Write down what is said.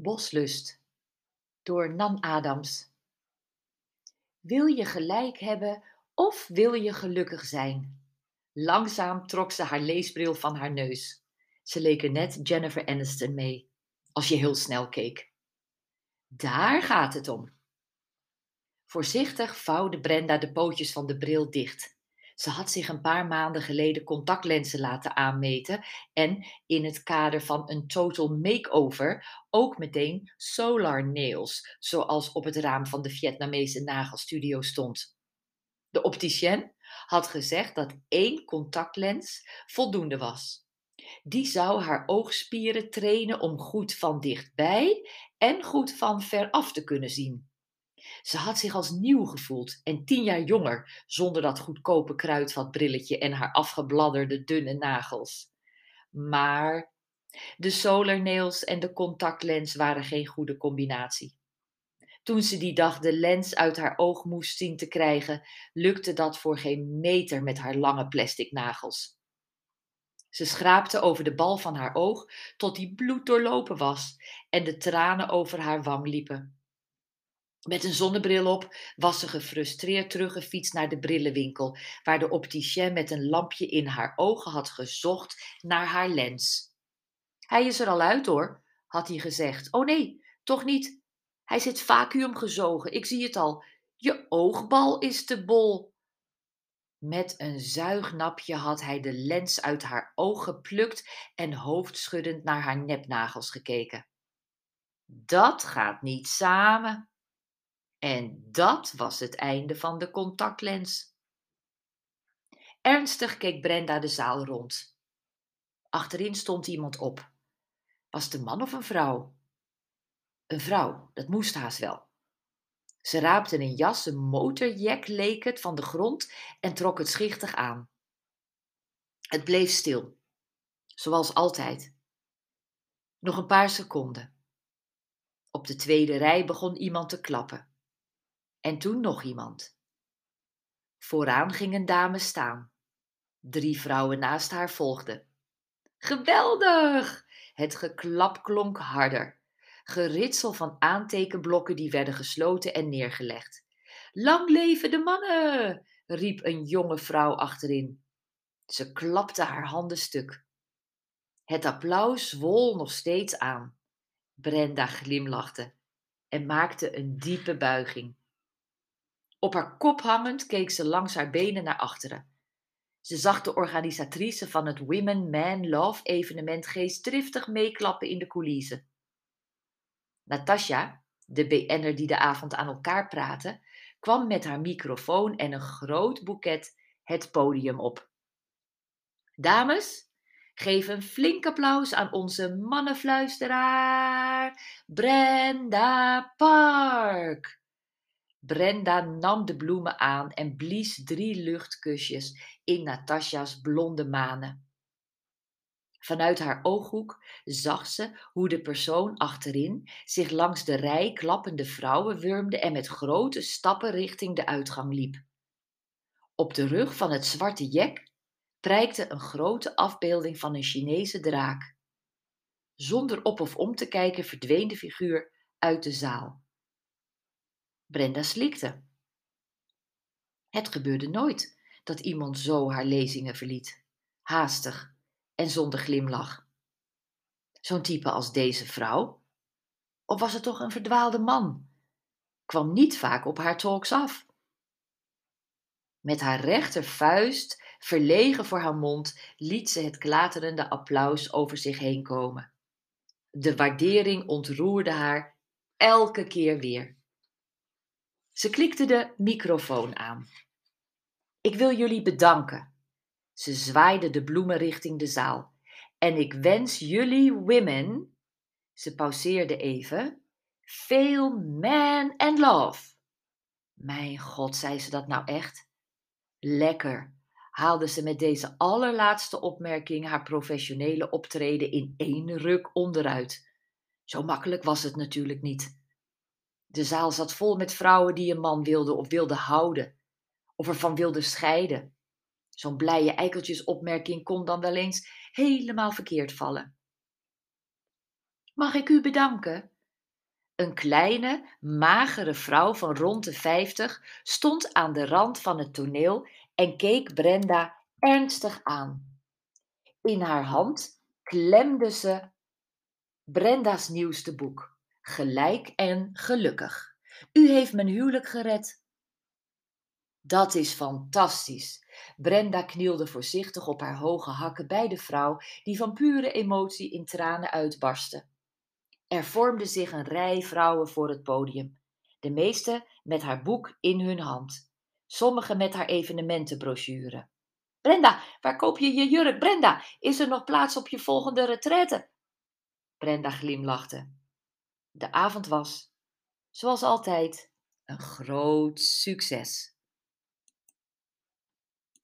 Boslust door Nan Adams. Wil je gelijk hebben of wil je gelukkig zijn? Langzaam trok ze haar leesbril van haar neus. Ze leek net Jennifer Aniston mee, als je heel snel keek. Daar gaat het om. Voorzichtig vouwde Brenda de pootjes van de bril dicht. Ze had zich een paar maanden geleden contactlenzen laten aanmeten en in het kader van een total makeover ook meteen solar nails, zoals op het raam van de Vietnamese nagelstudio stond. De opticien had gezegd dat één contactlens voldoende was. Die zou haar oogspieren trainen om goed van dichtbij en goed van veraf te kunnen zien. Ze had zich als nieuw gevoeld en tien jaar jonger, zonder dat goedkope kruidvatbrilletje en haar afgebladderde dunne nagels. Maar de solar nails en de contactlens waren geen goede combinatie. Toen ze die dag de lens uit haar oog moest zien te krijgen, lukte dat voor geen meter met haar lange plastic nagels. Ze schraapte over de bal van haar oog tot die bloed doorlopen was en de tranen over haar wang liepen. Met een zonnebril op was ze gefrustreerd teruggefietst naar de brillenwinkel, waar de opticien met een lampje in haar ogen had gezocht naar haar lens. Hij is er al uit hoor, had hij gezegd. Oh nee, toch niet. Hij zit vacuüm gezogen, ik zie het al. Je oogbal is te bol. Met een zuignapje had hij de lens uit haar oog geplukt en hoofdschuddend naar haar nepnagels gekeken. Dat gaat niet samen. En dat was het einde van de contactlens. Ernstig keek Brenda de zaal rond. Achterin stond iemand op. Was het een man of een vrouw? Een vrouw, dat moest haast wel. Ze raapte een jas, een motorjack leek het, van de grond en trok het schichtig aan. Het bleef stil, zoals altijd. Nog een paar seconden. Op de tweede rij begon iemand te klappen. En toen nog iemand. Vooraan ging een dame staan. Drie vrouwen naast haar volgden. Geweldig! Het geklap klonk harder. Geritsel van aantekenblokken die werden gesloten en neergelegd. Lang leven de mannen! riep een jonge vrouw achterin. Ze klapte haar handen stuk. Het applaus zwol nog steeds aan. Brenda glimlachte en maakte een diepe buiging. Op haar kop hangend keek ze langs haar benen naar achteren. Ze zag de organisatrice van het Women Man Love evenement geestdriftig meeklappen in de coulissen. Natasja, de BN'er die de avond aan elkaar praatte, kwam met haar microfoon en een groot boeket het podium op. Dames, geef een flink applaus aan onze mannenfluisteraar Brenda Park. Brenda nam de bloemen aan en blies drie luchtkusjes in Natasja's blonde manen. Vanuit haar ooghoek zag ze hoe de persoon achterin zich langs de rij klappende vrouwen wurmde en met grote stappen richting de uitgang liep. Op de rug van het zwarte jek prijkte een grote afbeelding van een Chinese draak. Zonder op of om te kijken verdween de figuur uit de zaal. Brenda slikte. Het gebeurde nooit dat iemand zo haar lezingen verliet, haastig en zonder glimlach. Zo'n type als deze vrouw? Of was het toch een verdwaalde man? Kwam niet vaak op haar talks af. Met haar rechtervuist, verlegen voor haar mond, liet ze het klaterende applaus over zich heen komen. De waardering ontroerde haar elke keer weer. Ze klikte de microfoon aan. Ik wil jullie bedanken. Ze zwaaide de bloemen richting de zaal. En ik wens jullie women, ze pauzeerde even, veel man and love. Mijn god, zei ze dat nou echt? Lekker, haalde ze met deze allerlaatste opmerking haar professionele optreden in één ruk onderuit. Zo makkelijk was het natuurlijk niet. De zaal zat vol met vrouwen die een man wilden of wilden houden, of ervan wilden scheiden. Zo'n blije eikeltjesopmerking kon dan wel eens helemaal verkeerd vallen. Mag ik u bedanken? Een kleine, magere vrouw van rond de vijftig stond aan de rand van het toneel en keek Brenda ernstig aan. In haar hand klemde ze Brenda's nieuwste boek, Gelijk en Gelukkig. U heeft mijn huwelijk gered. Dat is fantastisch. Brenda knielde voorzichtig op haar hoge hakken bij de vrouw, die van pure emotie in tranen uitbarstte. Er vormde zich een rij vrouwen voor het podium, de meeste met haar boek in hun hand, sommige met haar evenementenbrochure. Brenda, waar koop je je jurk? Brenda, is er nog plaats op je volgende retraite? Brenda glimlachte. De avond was, zoals altijd, een groot succes.